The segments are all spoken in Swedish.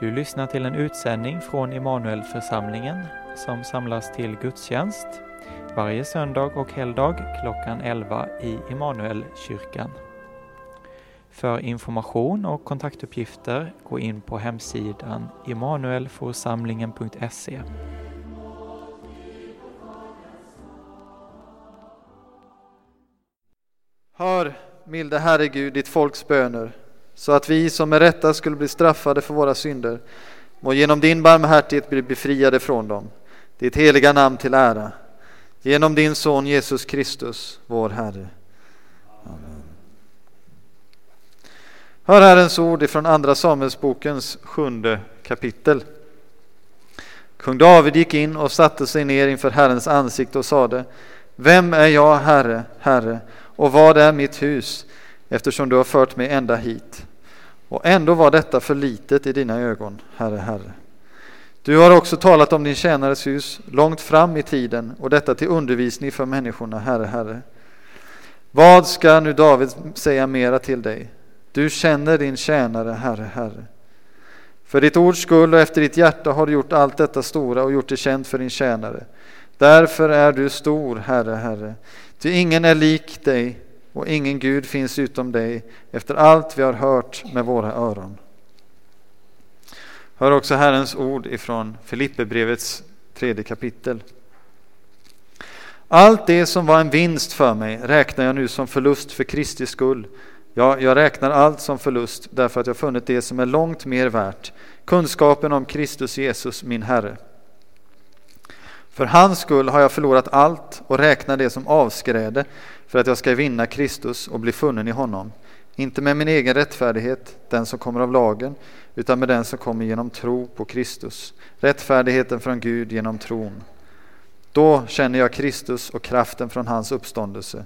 Du lyssnar till en utsändning från Immanuelförsamlingen som samlas till gudstjänst varje söndag och helgdag klockan 11 i Immanuelkyrkan. För information och kontaktuppgifter gå in på hemsidan immanuelforsamlingen.se. Hör, milde Herre Gud, ditt folks böner, så att vi som med rätta skulle bli straffade för våra synder må genom din barmhärtighet bli befriade från dem. Ditt heliga namn till ära. Genom din son Jesus Kristus, vår Herre. Amen. Hör Herrens ord ifrån Andra Samuelsbokens sjunde kapitel. Kung David gick in och satte sig ner inför Herrens ansikte och sade Vem är jag, Herre, Herre, och vad är mitt hus, eftersom du har fört mig ända hit? Och ändå var detta för litet i dina ögon, Herre, Herre. Du har också talat om din tjänares hus långt fram i tiden och detta till undervisning för människorna, Herre, Herre. Vad ska nu David säga mera till dig? Du känner din tjänare, Herre, Herre. För ditt ords skull och efter ditt hjärta har du gjort allt detta stora och gjort det känt för din tjänare. Därför är du stor, Herre, Herre. Ty ingen är lik dig och ingen Gud finns utom dig efter allt vi har hört med våra öron. Hör också Herrens ord ifrån Filipperbrevets tredje kapitel. Allt det som var en vinst för mig räknar jag nu som förlust för Kristi skull. Ja, jag räknar allt som förlust därför att jag funnit det som är långt mer värt, kunskapen om Kristus Jesus, min Herre. För hans skull har jag förlorat allt och räknar det som avskräde för att jag ska vinna Kristus och bli funnen i honom. Inte med min egen rättfärdighet, den som kommer av lagen, utan med den som kommer genom tro på Kristus. Rättfärdigheten från Gud genom tron. Då känner jag Kristus och kraften från hans uppståndelse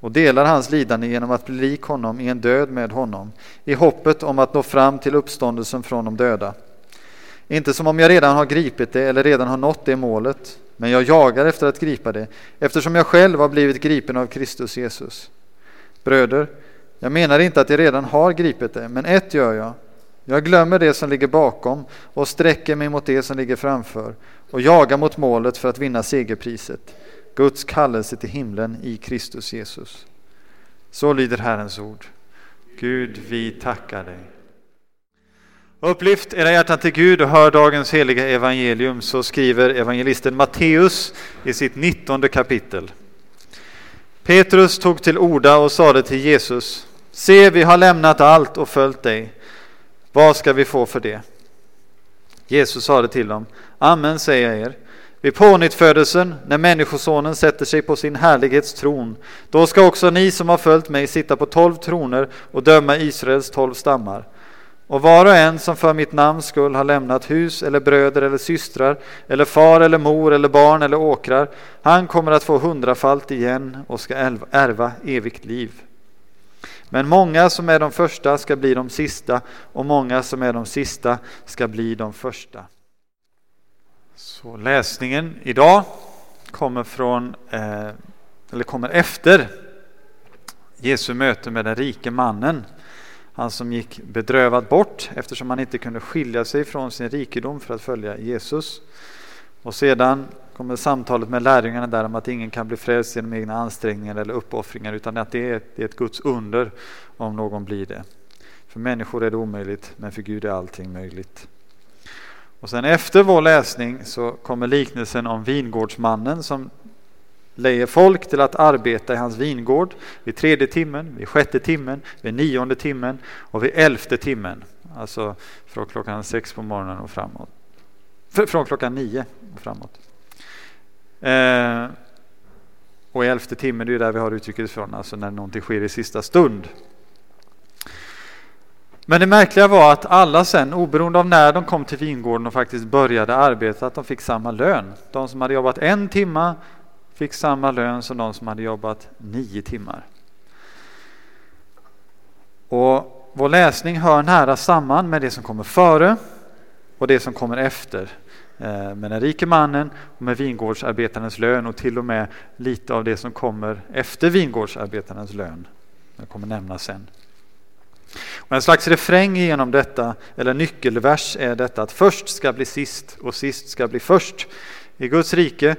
och delar hans lidande genom att bli lik honom i en död med honom, i hoppet om att nå fram till uppståndelsen från de döda. Inte som om jag redan har gripit det eller redan har nått det målet, men jag jagar efter att gripa det, eftersom jag själv har blivit gripen av Kristus Jesus. Bröder, jag menar inte att jag redan har gripit det, men ett gör jag. Jag glömmer det som ligger bakom och sträcker mig mot det som ligger framför och jagar mot målet för att vinna segerpriset, Guds kallelse till himlen i Kristus Jesus. Så lyder Herrens ord. Gud, vi tackar dig. Upplyft era hjärtan till Gud och hör dagens heliga evangelium, så skriver evangelisten Matteus i sitt nittonde kapitel. Petrus tog till orda och sade till Jesus, se vi har lämnat allt och följt dig. Vad ska vi få för det? Jesus sade till dem, Amen säger jag er. Vid pånyttfödelsen, när Människosonen sätter sig på sin härlighets tron, då ska också ni som har följt mig sitta på tolv troner och döma Israels tolv stammar. Och var och en som för mitt namns skull har lämnat hus eller bröder eller systrar eller far eller mor eller barn eller åkrar, han kommer att få hundrafalt igen och ska ärva evigt liv. Men många som är de första ska bli de sista och många som är de sista ska bli de första. Så läsningen idag kommer från, eh, eller kommer efter Jesu möte med den rike mannen han som gick bedrövad bort eftersom han inte kunde skilja sig från sin rikedom för att följa Jesus. Och sedan kommer samtalet med lärjungarna där om att ingen kan bli frälst genom egna ansträngningar eller uppoffringar utan att det är, det är ett Guds under om någon blir det. För människor är det omöjligt men för Gud är allting möjligt. Och sen efter vår läsning så kommer liknelsen om vingårdsmannen som lejer folk till att arbeta i hans vingård vid tredje timmen, vid sjätte timmen, vid nionde timmen och vid elfte timmen. Alltså från klockan sex på morgonen och framåt. Från klockan nio och framåt. Eh, och i elfte timmen, det är där vi har uttrycket ifrån, alltså när någonting sker i sista stund. Men det märkliga var att alla sen, oberoende av när de kom till vingården och faktiskt började arbeta, att de fick samma lön. De som hade jobbat en timma fick samma lön som de som hade jobbat nio timmar. Och vår läsning hör nära samman med det som kommer före och det som kommer efter. Eh, med den rike mannen och med vingårdsarbetarens lön och till och med lite av det som kommer efter vingårdsarbetarens lön. Det kommer nämnas sen. Och en slags refräng genom detta, eller nyckelvers, är detta att först ska bli sist och sist ska bli först. I Guds rike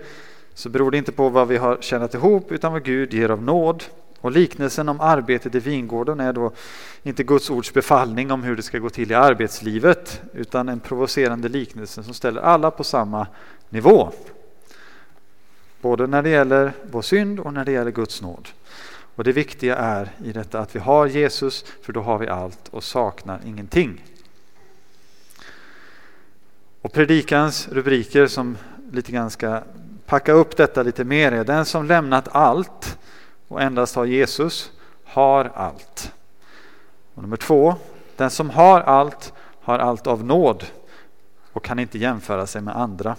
så beror det inte på vad vi har tjänat ihop utan vad Gud ger av nåd. Och liknelsen om arbetet i vingården är då inte Guds ords befallning om hur det ska gå till i arbetslivet utan en provocerande liknelse som ställer alla på samma nivå. Både när det gäller vår synd och när det gäller Guds nåd. Och det viktiga är i detta att vi har Jesus för då har vi allt och saknar ingenting. Och predikans rubriker som lite grann ska packa upp detta lite mer den som lämnat allt och endast har Jesus har allt. Och nummer två, den som har allt har allt av nåd och kan inte jämföra sig med andra.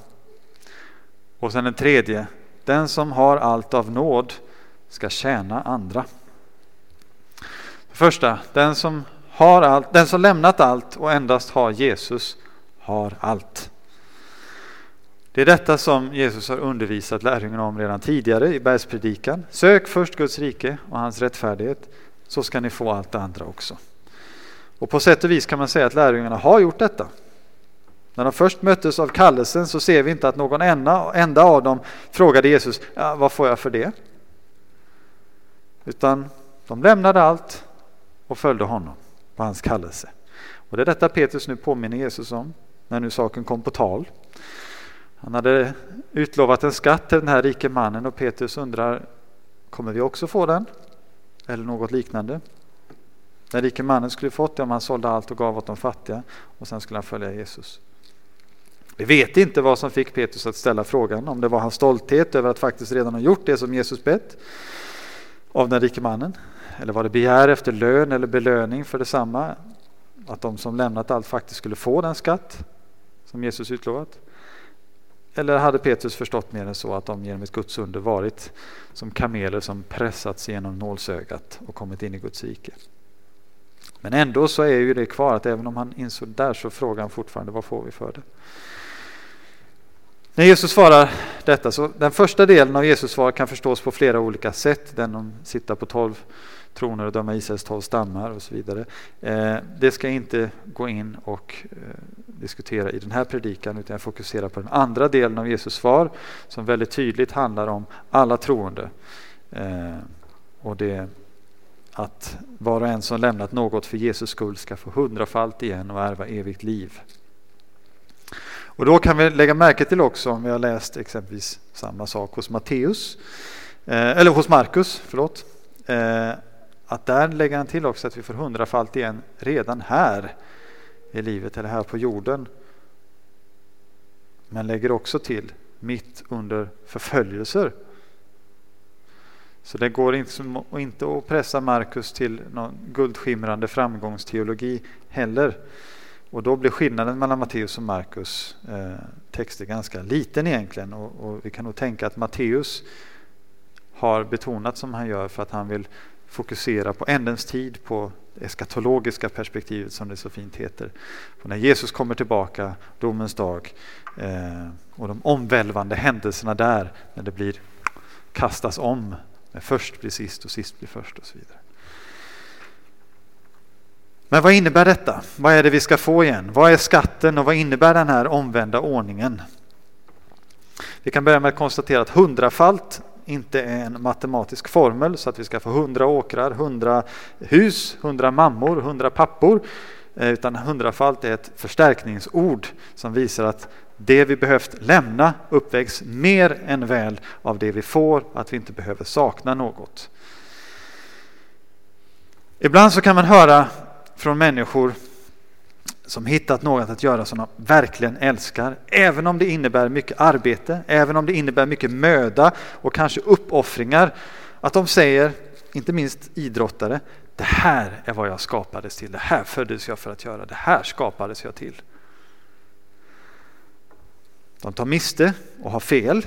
Och sen den tredje, den som har allt av nåd ska tjäna andra. Första, den som, har allt, den som lämnat allt och endast har Jesus har allt. Det är detta som Jesus har undervisat lärjungarna om redan tidigare i bergspredikan. Sök först Guds rike och hans rättfärdighet så ska ni få allt det andra också. Och på sätt och vis kan man säga att lärjungarna har gjort detta. När de först möttes av kallelsen så ser vi inte att någon enda, enda av dem frågade Jesus, ja, vad får jag för det? Utan de lämnade allt och följde honom på hans kallelse. Och det är detta Petrus nu påminner Jesus om när nu saken kom på tal. Han hade utlovat en skatt till den här rike mannen och Petrus undrar, kommer vi också få den? Eller något liknande? Den rike mannen skulle fått det om han sålde allt och gav åt de fattiga och sen skulle han följa Jesus. Vi vet inte vad som fick Petrus att ställa frågan, om det var hans stolthet över att faktiskt redan ha gjort det som Jesus bett av den rike mannen, eller var det begär efter lön eller belöning för detsamma, att de som lämnat allt faktiskt skulle få den skatt som Jesus utlovat. Eller hade Petrus förstått mer än så att de genom ett Guds under varit som kameler som pressats genom nålsögat och kommit in i Guds rike. Men ändå så är ju det kvar att även om han insåg där så frågar han fortfarande vad får vi för det? När Jesus svarar detta så den första delen av Jesus svar kan förstås på flera olika sätt. Den om sitta på tolv troner och döma Israels tolv stammar och så vidare. Eh, det ska jag inte gå in och eh, diskutera i den här predikan utan jag fokuserar på den andra delen av Jesus svar som väldigt tydligt handlar om alla troende. Eh, och det att var och en som lämnat något för Jesus skull ska få hundrafalt igen och ärva evigt liv. Och då kan vi lägga märke till också om vi har läst exempelvis samma sak hos Matteus, eller hos Markus, förlåt, att där lägger han till också att vi får hundrafalt igen redan här i livet eller här på jorden. Men lägger också till mitt under förföljelser. Så det går inte, inte att pressa Markus till någon guldskimrande framgångsteologi heller. Och då blir skillnaden mellan Matteus och Markus eh, texter ganska liten egentligen. Och, och, vi kan nog tänka att Matteus har betonat som han gör för att han vill fokusera på ändens tid, på det eskatologiska perspektivet som det så fint heter. Och när Jesus kommer tillbaka, domens dag eh, och de omvälvande händelserna där när det blir kastas om. När först blir sist och sist blir först och så vidare. Men vad innebär detta? Vad är det vi ska få igen? Vad är skatten och vad innebär den här omvända ordningen? Vi kan börja med att konstatera att hundrafalt inte är en matematisk formel så att vi ska få hundra åkrar, hundra hus, hundra mammor, hundra pappor. Eh, utan hundrafalt är ett förstärkningsord som visar att det vi behövt lämna uppvägs mer än väl av det vi får, att vi inte behöver sakna något. Ibland så kan man höra från människor som hittat något att göra som de verkligen älskar, även om det innebär mycket arbete, även om det innebär mycket möda och kanske uppoffringar, att de säger, inte minst idrottare, det här är vad jag skapades till, det här föddes jag för att göra, det här skapades jag till. De tar miste och har fel,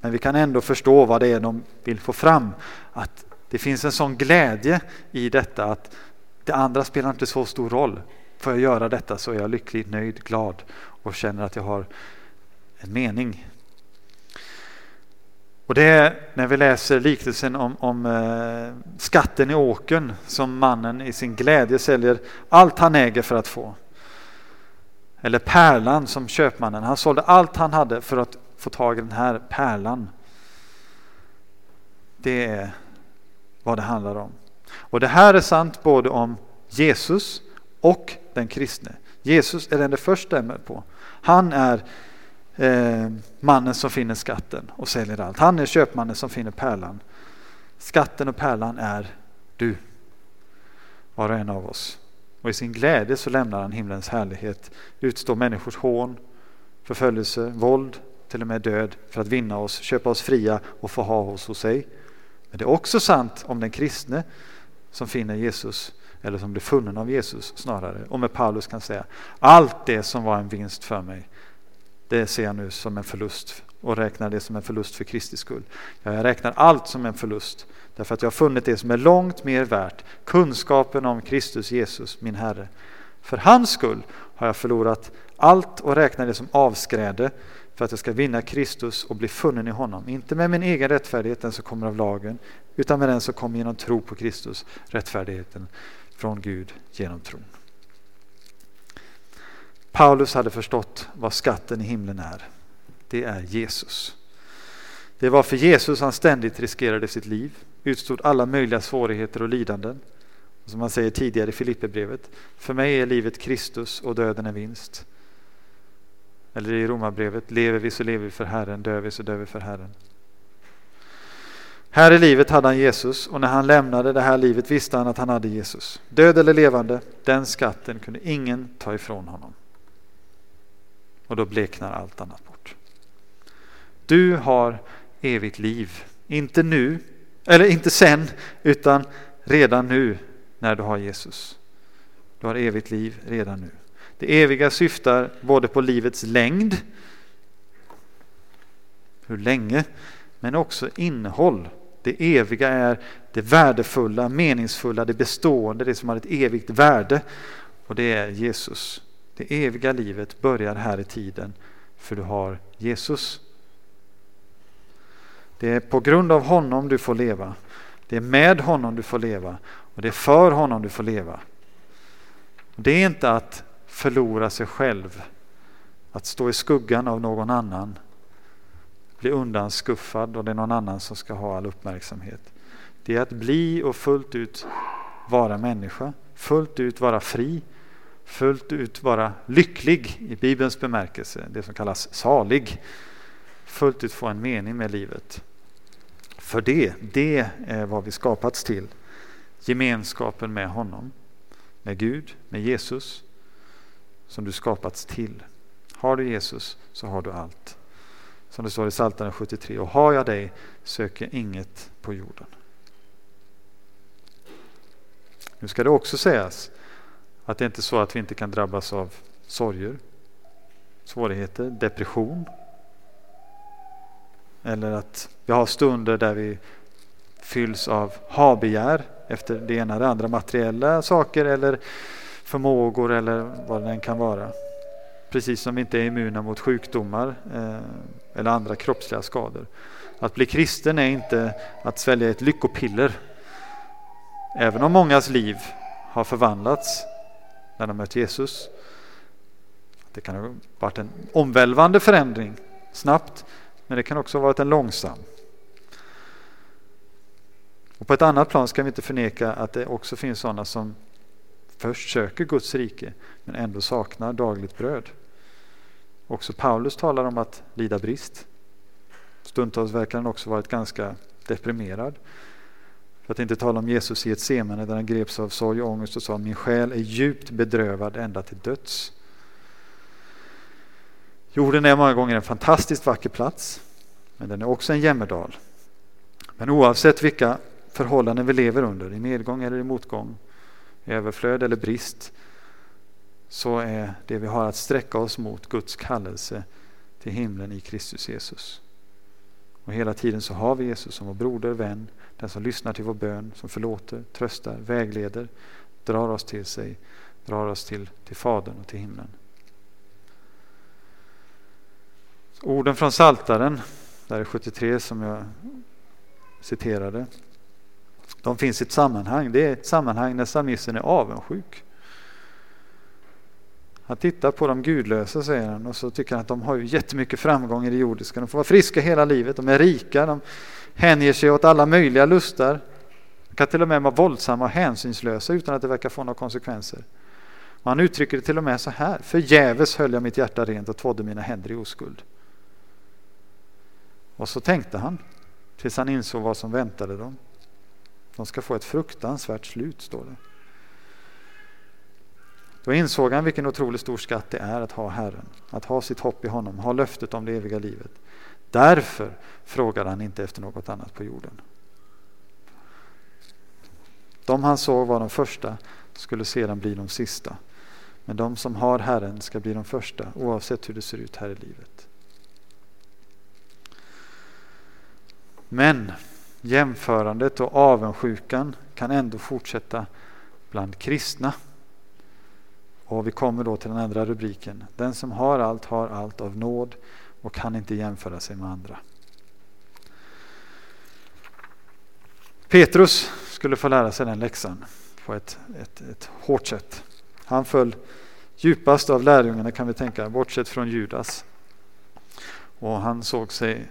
men vi kan ändå förstå vad det är de vill få fram. Att det finns en sån glädje i detta att det andra spelar inte så stor roll. Får jag göra detta så är jag lycklig, nöjd, glad och känner att jag har en mening. Och det är när vi läser liknelsen om, om eh, skatten i åken som mannen i sin glädje säljer allt han äger för att få. Eller pärlan som köpmannen, han sålde allt han hade för att få tag i den här pärlan. Det är vad det handlar om. Och det här är sant både om Jesus och den kristne. Jesus är den det först stämmer på. Han är eh, mannen som finner skatten och säljer allt. Han är köpmannen som finner pärlan. Skatten och pärlan är du, var och en av oss. Och i sin glädje så lämnar han himlens härlighet, utstår människors hån, förföljelse, våld, till och med död för att vinna oss, köpa oss fria och få ha oss hos sig. Men det är också sant om den kristne som finner Jesus eller som blir funnen av Jesus snarare. Och med Paulus kan säga allt det som var en vinst för mig det ser jag nu som en förlust och räknar det som en förlust för Kristi skull. Jag räknar allt som en förlust därför att jag har funnit det som är långt mer värt, kunskapen om Kristus Jesus, min Herre. För hans skull har jag förlorat allt och räknar det som avskräde för att jag ska vinna Kristus och bli funnen i honom. Inte med min egen rättfärdighet, den som kommer av lagen, utan med den som kommer genom tro på Kristus, rättfärdigheten från Gud genom tron. Paulus hade förstått vad skatten i himlen är. Det är Jesus. Det var för Jesus han ständigt riskerade sitt liv, utstod alla möjliga svårigheter och lidanden. Som han säger tidigare i Filipperbrevet, för mig är livet Kristus och döden är vinst. Eller i Romarbrevet, lever vi så lever vi för Herren, dör vi så dör vi för Herren. Här i livet hade han Jesus och när han lämnade det här livet visste han att han hade Jesus. Död eller levande, den skatten kunde ingen ta ifrån honom. Och då bleknar allt annat bort. Du har evigt liv. Inte nu, eller inte sen, utan redan nu när du har Jesus. Du har evigt liv redan nu. Det eviga syftar både på livets längd, hur länge, men också innehåll. Det eviga är det värdefulla, meningsfulla, det bestående, det som har ett evigt värde. Och det är Jesus. Det eviga livet börjar här i tiden för du har Jesus. Det är på grund av honom du får leva. Det är med honom du får leva och det är för honom du får leva. Det är inte att förlora sig själv, att stå i skuggan av någon annan, bli undanskuffad och det är någon annan som ska ha all uppmärksamhet. Det är att bli och fullt ut vara människa, fullt ut vara fri, fullt ut vara lycklig i Bibelns bemärkelse, det som kallas salig. Fullt ut få en mening med livet. För det, det är vad vi skapats till. Gemenskapen med honom, med Gud, med Jesus, som du skapats till. Har du Jesus så har du allt. Som det står i Psaltaren 73. Och har jag dig söker inget på jorden. Nu ska det också sägas att det inte är så att vi inte kan drabbas av sorger, svårigheter, depression. Eller att vi har stunder där vi fylls av habegär efter det ena eller andra materiella saker eller förmågor eller vad det än kan vara. Precis som vi inte är immuna mot sjukdomar eh, eller andra kroppsliga skador. Att bli kristen är inte att svälja ett lyckopiller. Även om mångas liv har förvandlats när de mött Jesus. Det kan ha varit en omvälvande förändring snabbt, men det kan också ha varit en långsam. Och på ett annat plan ska vi inte förneka att det också finns sådana som först söker Guds rike men ändå saknar dagligt bröd. Också Paulus talar om att lida brist. Stundtals verkar han också varit ganska deprimerad. För att inte tala om Jesus i ett semane där han greps av sorg och ångest och sa min själ är djupt bedrövad ända till döds. Jorden är många gånger en fantastiskt vacker plats, men den är också en jämmerdal. Men oavsett vilka förhållanden vi lever under, i medgång eller i motgång, i överflöd eller brist, så är det vi har att sträcka oss mot Guds kallelse till himlen i Kristus Jesus. Och hela tiden så har vi Jesus som vår broder, vän, den som lyssnar till vår bön, som förlåter, tröstar, vägleder, drar oss till sig, drar oss till, till Fadern och till himlen. Orden från Saltaren där är 73 som jag citerade. De finns i ett sammanhang. Det är ett sammanhang när psalmisten är avundsjuk. Han tittar på de gudlösa säger han och så tycker han att de har ju jättemycket framgång i det jordiska. De får vara friska hela livet, de är rika, de hänger sig åt alla möjliga lustar. De kan till och med vara våldsamma och hänsynslösa utan att det verkar få några konsekvenser. Och han uttrycker det till och med så här. Förgäves höll jag mitt hjärta rent och tvådde mina händer i oskuld. Och så tänkte han tills han insåg vad som väntade dem. De ska få ett fruktansvärt slut, står det. Då insåg han vilken otroligt stor skatt det är att ha Herren, att ha sitt hopp i honom, ha löftet om det eviga livet. Därför frågade han inte efter något annat på jorden. De han såg var de första skulle sedan bli de sista. Men de som har Herren ska bli de första oavsett hur det ser ut här i livet. Men jämförandet och avundsjukan kan ändå fortsätta bland kristna. Och vi kommer då till den andra rubriken. Den som har allt har allt av nåd och kan inte jämföra sig med andra. Petrus skulle få lära sig den läxan på ett, ett, ett hårt sätt. Han föll djupast av lärjungarna kan vi tänka, bortsett från Judas. Och han såg sig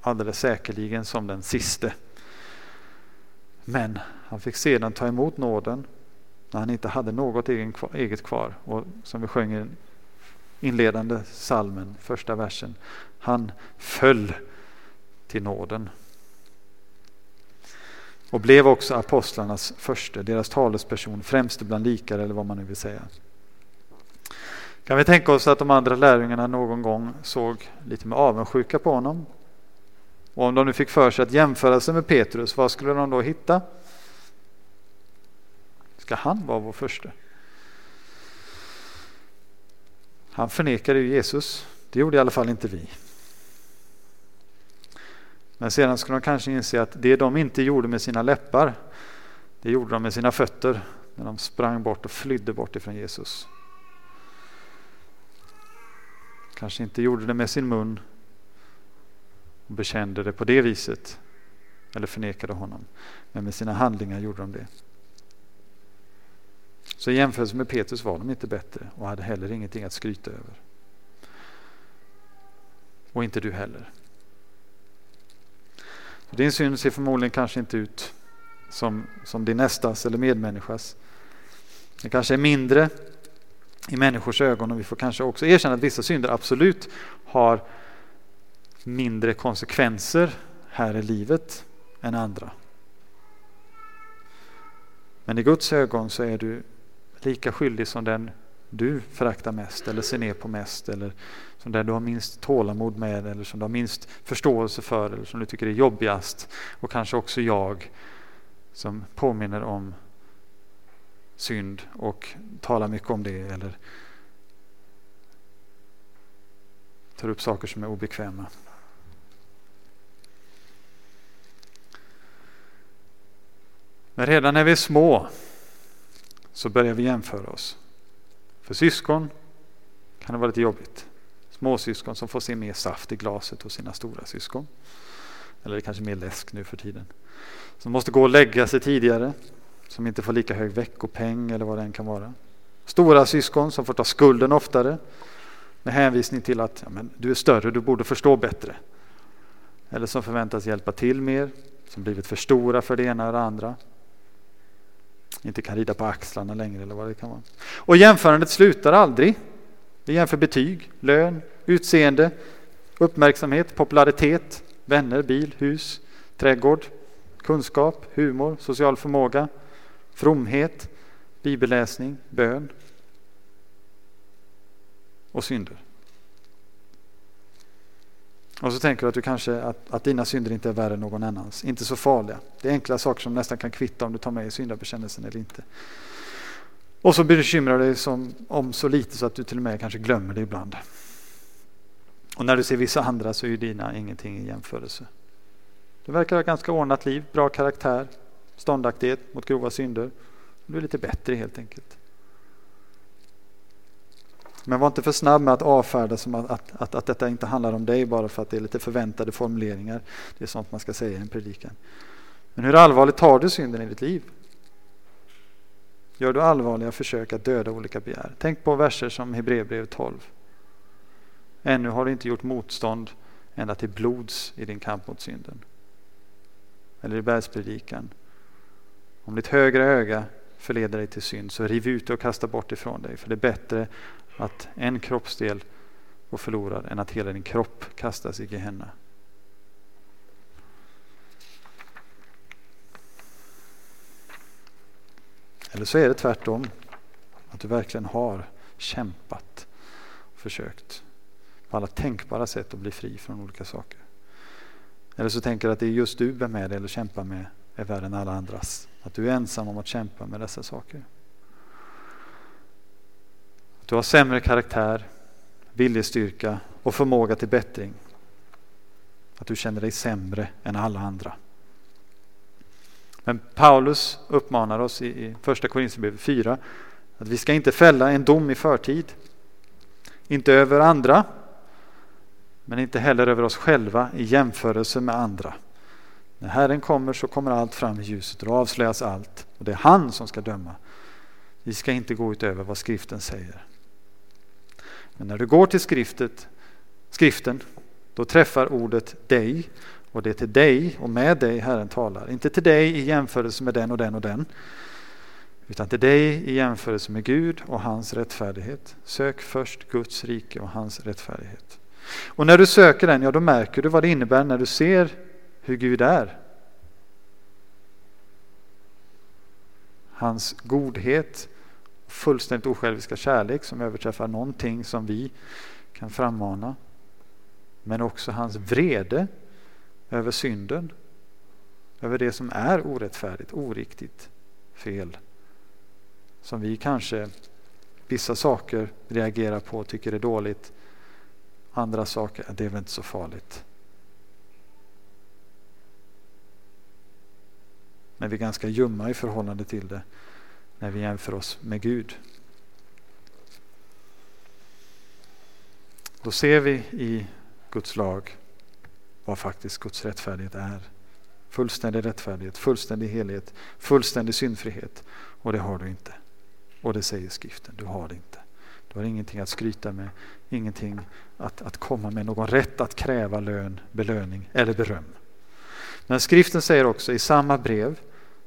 alldeles säkerligen som den siste. Men han fick sedan ta emot nåden när han inte hade något eget kvar. Och som vi sjöng i den inledande salmen, första versen. Han föll till nåden. Och blev också apostlarnas första, deras talesperson, främste bland likar eller vad man nu vill säga. Kan vi tänka oss att de andra lärjungarna någon gång såg lite med avundsjuka på honom? Och om de nu fick för sig att jämföra sig med Petrus, vad skulle de då hitta? Ska han vara vår första? Han förnekade ju Jesus. Det gjorde i alla fall inte vi. Men sedan skulle de kanske inse att det de inte gjorde med sina läppar, det gjorde de med sina fötter när de sprang bort och flydde bort ifrån Jesus. Kanske inte gjorde det med sin mun och bekände det på det viset eller förnekade honom. Men med sina handlingar gjorde de det. Så i jämförelse med Petrus var de inte bättre och hade heller ingenting att skryta över. Och inte du heller. Din synd ser förmodligen kanske inte ut som, som din nästas eller medmänniskas. Den kanske är mindre i människors ögon och vi får kanske också erkänna att vissa synder absolut har mindre konsekvenser här i livet än andra. Men i Guds ögon så är du lika skyldig som den du föraktar mest eller ser ner på mest eller som den du har minst tålamod med eller som du har minst förståelse för eller som du tycker är jobbigast. Och kanske också jag som påminner om synd och talar mycket om det eller tar upp saker som är obekväma. Men redan när vi är små så börjar vi jämföra oss. För syskon kan det vara lite jobbigt. Småsyskon som får se mer saft i glaset hos sina stora syskon. Eller kanske mer läsk nu för tiden. Som måste gå och lägga sig tidigare. Som inte får lika hög veckopeng eller vad det än kan vara. Stora syskon som får ta skulden oftare. Med hänvisning till att ja, men, du är större, du borde förstå bättre. Eller som förväntas hjälpa till mer. Som blivit för stora för det ena eller andra inte kan rida på axlarna längre eller vad det kan vara. Och jämförandet slutar aldrig. Vi jämför betyg, lön, utseende, uppmärksamhet, popularitet, vänner, bil, hus, trädgård, kunskap, humor, social förmåga, fromhet, bibelläsning, bön och synder. Och så tänker du att, du kanske, att, att dina synder inte är värre än någon annans. Inte så farliga. Det är enkla saker som nästan kan kvitta om du tar med i syndabekännelsen eller inte. Och så bekymrar du dig som, om så lite så att du till och med kanske glömmer det ibland. Och när du ser vissa andra så är ju dina ingenting i jämförelse. Du verkar ha ganska ordnat liv, bra karaktär, ståndaktighet mot grova synder. Du är lite bättre helt enkelt. Men var inte för snabb med att avfärda som att, att, att, att detta inte handlar om dig bara för att det är lite förväntade formuleringar. Det är sånt man ska säga i en predikan. Men hur allvarligt tar du synden i ditt liv? Gör du allvarliga försök att döda olika begär? Tänk på verser som Hebreerbrevet 12. Ännu har du inte gjort motstånd ända till blods i din kamp mot synden. Eller i bergspredikan. Om ditt högra öga förleder dig till synd så riv ut det och kasta bort ifrån dig. För det är bättre att en kroppsdel går förlorad än att hela din kropp kastas i Gehenna. Eller så är det tvärtom. Att du verkligen har kämpat och försökt på alla tänkbara sätt att bli fri från olika saker. Eller så tänker du att det är just du bär med dig eller kämpar med är värre än alla andras. Att du är ensam om att kämpa med dessa saker. Du har sämre karaktär, viljestyrka och förmåga till bättring. Att du känner dig sämre än alla andra. Men Paulus uppmanar oss i första Korinthierbrevet 4 att vi ska inte fälla en dom i förtid. Inte över andra, men inte heller över oss själva i jämförelse med andra. När Herren kommer så kommer allt fram i ljuset och då avslöjas allt. Och det är han som ska döma. Vi ska inte gå utöver vad skriften säger. Men när du går till skriftet, skriften, då träffar ordet dig och det är till dig och med dig Herren talar. Inte till dig i jämförelse med den och den och den. Utan till dig i jämförelse med Gud och hans rättfärdighet. Sök först Guds rike och hans rättfärdighet. Och när du söker den, ja då märker du vad det innebär när du ser hur Gud är. Hans godhet, fullständigt osjälviska kärlek som överträffar någonting som vi kan frammana. Men också hans vrede över synden, över det som är orättfärdigt, oriktigt, fel. Som vi kanske vissa saker reagerar på och tycker är dåligt. Andra saker, det är väl inte så farligt. Men vi är ganska ljumma i förhållande till det när vi jämför oss med Gud. Då ser vi i Guds lag vad faktiskt Guds rättfärdighet är. Fullständig rättfärdighet, fullständig helhet, fullständig syndfrihet. Och det har du inte. Och det säger skriften, du har det inte. Du har ingenting att skryta med, ingenting att, att komma med, någon rätt att kräva lön, belöning eller beröm. Men skriften säger också i samma brev,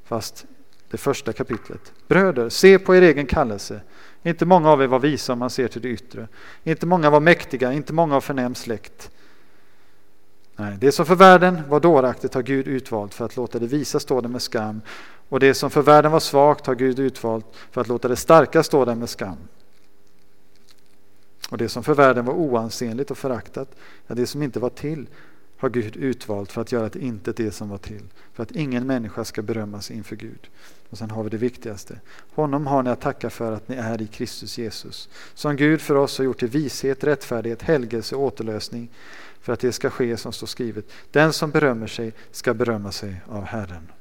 fast det första kapitlet. Bröder, se på er egen kallelse. Inte många av er var visa om man ser till det yttre. Inte många var mäktiga, inte många av förnäm släkt. Nej, det som för världen var dåraktigt har Gud utvalt för att låta det visa stå där med skam. Och det som för världen var svagt har Gud utvalt för att låta det starka stå där med skam. Och det som för världen var oansenligt och föraktat, ja, det som inte var till, har Gud utvalt för att göra till intet det som var till. För att ingen människa ska berömmas inför Gud. Och sen har vi det viktigaste. Honom har ni att tacka för att ni är i Kristus Jesus. Som Gud för oss har gjort till vishet, rättfärdighet, helgelse och återlösning för att det ska ske som står skrivet. Den som berömmer sig ska berömma sig av Herren.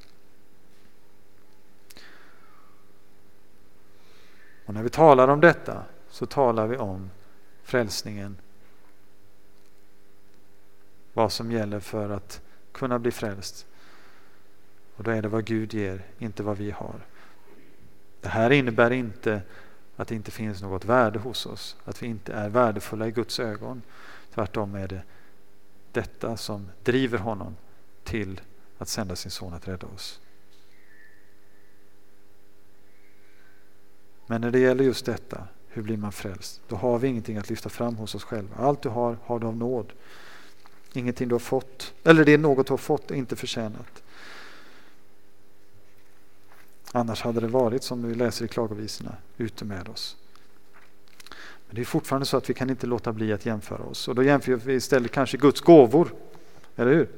Och när vi talar om detta så talar vi om frälsningen. Vad som gäller för att kunna bli frälst. Och då är det vad Gud ger, inte vad vi har. Det här innebär inte att det inte finns något värde hos oss, att vi inte är värdefulla i Guds ögon. Tvärtom är det detta som driver honom till att sända sin son att rädda oss. Men när det gäller just detta, hur blir man frälst? Då har vi ingenting att lyfta fram hos oss själva. Allt du har, har du av nåd. Ingenting du har fått, eller det är något du har fått och inte förtjänat. Annars hade det varit som vi läser i klagovisorna, ute med oss. Men det är fortfarande så att vi kan inte låta bli att jämföra oss. Och då jämför vi istället kanske Guds gåvor. Eller hur?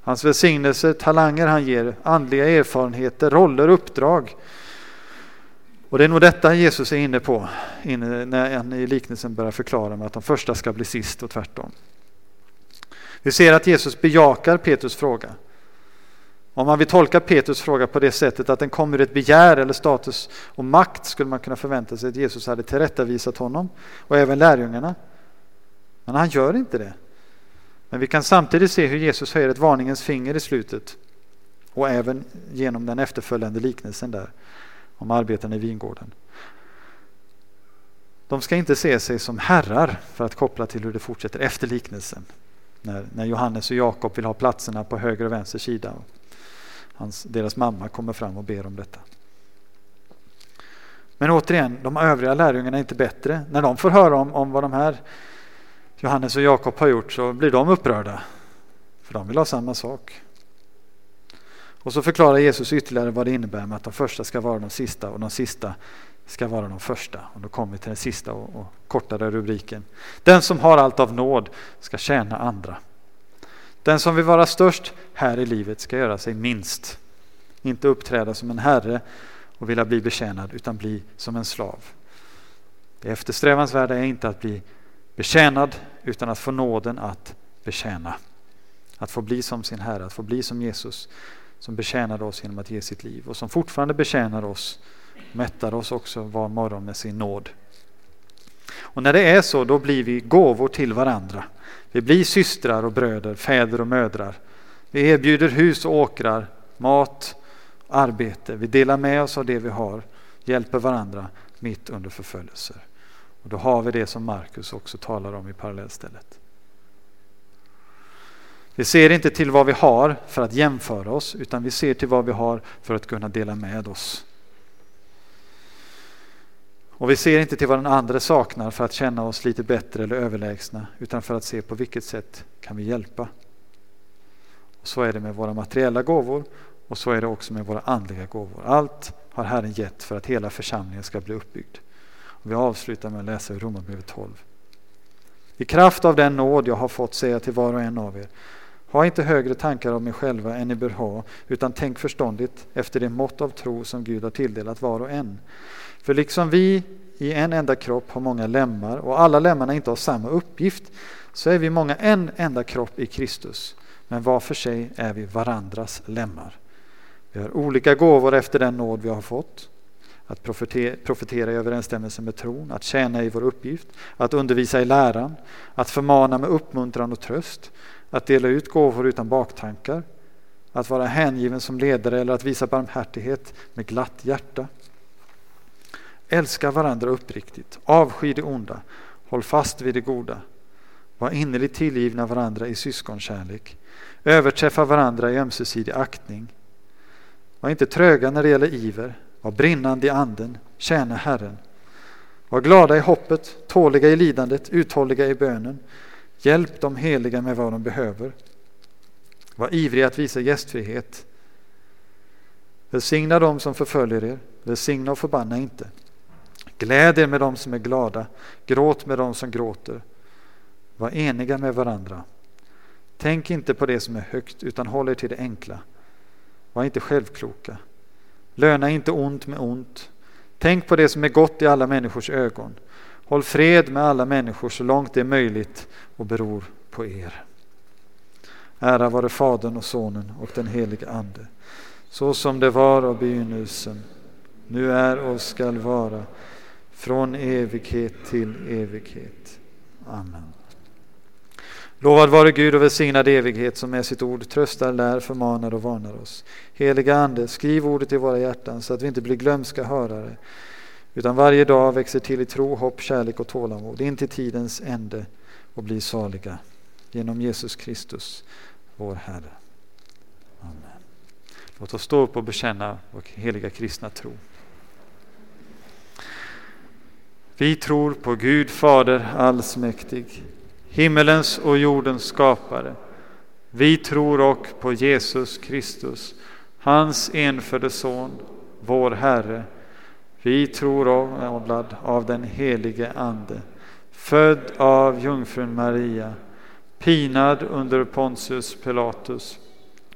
Hans välsignelser, talanger han ger, andliga erfarenheter, roller, uppdrag. Och det är nog detta Jesus är inne på när han i liknelsen börjar förklara med att de första ska bli sist och tvärtom. Vi ser att Jesus bejakar Petrus fråga. Om man vill tolka Petrus fråga på det sättet att den kommer ur ett begär eller status och makt skulle man kunna förvänta sig att Jesus hade tillrättavisat honom och även lärjungarna. Men han gör inte det. Men vi kan samtidigt se hur Jesus höjer ett varningens finger i slutet och även genom den efterföljande liknelsen där om arbetarna i vingården. De ska inte se sig som herrar för att koppla till hur det fortsätter efter liknelsen. När, när Johannes och Jakob vill ha platserna på höger och vänster sida. Hans, deras mamma kommer fram och ber om detta. Men återigen, de övriga lärjungarna är inte bättre. När de får höra om, om vad de här Johannes och Jakob har gjort så blir de upprörda. För de vill ha samma sak. Och så förklarar Jesus ytterligare vad det innebär med att de första ska vara de sista och de sista ska vara de första. Och då kommer vi till den sista och, och kortare rubriken. Den som har allt av nåd ska tjäna andra. Den som vill vara störst här i livet ska göra sig minst. Inte uppträda som en herre och vilja bli betjänad utan bli som en slav. Det eftersträvansvärda är inte att bli betjänad utan att få nåden att betjäna. Att få bli som sin Herre, att få bli som Jesus som betjänade oss genom att ge sitt liv och som fortfarande betjänar oss, mättar oss också var morgon med sin nåd. Och när det är så, då blir vi gåvor till varandra. Vi blir systrar och bröder, fäder och mödrar. Vi erbjuder hus och åkrar, mat, arbete. Vi delar med oss av det vi har, hjälper varandra mitt under förföljelser. Och då har vi det som Markus också talar om i parallellstället. Vi ser inte till vad vi har för att jämföra oss utan vi ser till vad vi har för att kunna dela med oss. Och vi ser inte till vad den andra saknar för att känna oss lite bättre eller överlägsna utan för att se på vilket sätt kan vi hjälpa. Och så är det med våra materiella gåvor och så är det också med våra andliga gåvor. Allt har Herren gett för att hela församlingen ska bli uppbyggd. Och vi avslutar med att läsa ur Romarbrevet 12. I kraft av den nåd jag har fått säga till var och en av er ha inte högre tankar om er själva än ni bör ha, utan tänk förståndigt efter det mått av tro som Gud har tilldelat var och en. För liksom vi i en enda kropp har många lemmar och alla lemmarna inte har samma uppgift, så är vi många en enda kropp i Kristus, men var för sig är vi varandras lemmar. Vi har olika gåvor efter den nåd vi har fått. Att profetera i överensstämmelse med tron, att tjäna i vår uppgift, att undervisa i läran, att förmana med uppmuntran och tröst, att dela ut gåvor utan baktankar, att vara hängiven som ledare eller att visa barmhärtighet med glatt hjärta. Älska varandra uppriktigt, avsky det onda, håll fast vid det goda. Var innerligt tillgivna varandra i syskonkärlek. Överträffa varandra i ömsesidig aktning. Var inte tröga när det gäller iver, var brinnande i anden, tjäna Herren. Var glada i hoppet, tåliga i lidandet, uthålliga i bönen. Hjälp de heliga med vad de behöver. Var ivriga att visa gästfrihet. Välsigna dem som förföljer er, välsigna och förbanna inte. Gläd er med dem som är glada, gråt med dem som gråter. Var eniga med varandra. Tänk inte på det som är högt, utan håll er till det enkla. Var inte självkloka. Löna inte ont med ont. Tänk på det som är gott i alla människors ögon. Håll fred med alla människor så långt det är möjligt och beror på er. Ära vare Fadern och Sonen och den helige Ande, så som det var av begynnelsen, nu är och skall vara, från evighet till evighet. Amen. Lovad vare Gud och välsignad evighet som med sitt ord tröstar, lär, förmanar och varnar oss. Heliga Ande, skriv ordet i våra hjärtan så att vi inte blir glömska hörare utan varje dag växer till i tro, hopp, kärlek och tålamod in till tidens ände och blir saliga genom Jesus Kristus, vår Herre. Amen. Låt oss stå upp och bekänna vår heliga kristna tro. Vi tror på Gud Fader allsmäktig, himmelens och jordens skapare. Vi tror och på Jesus Kristus, hans enfödde Son, vår Herre, vi tror avlad av den helige Ande, född av jungfrun Maria, pinad under Pontius Pilatus,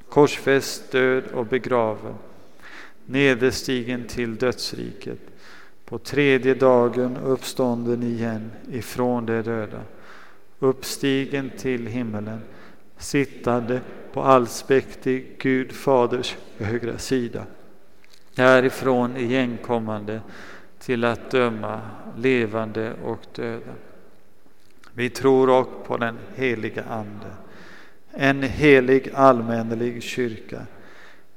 korsfäst, död och begraven, nederstigen till dödsriket, på tredje dagen uppstånden igen ifrån de döda, uppstigen till himmelen, sittande på allsmäktig Gud Faders högra sida. Därifrån igenkommande till att döma levande och döda. Vi tror också på den heliga Ande, en helig allmännelig kyrka,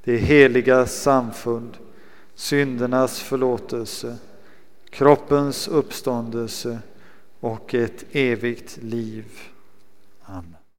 det heliga samfund, syndernas förlåtelse, kroppens uppståndelse och ett evigt liv. Amen.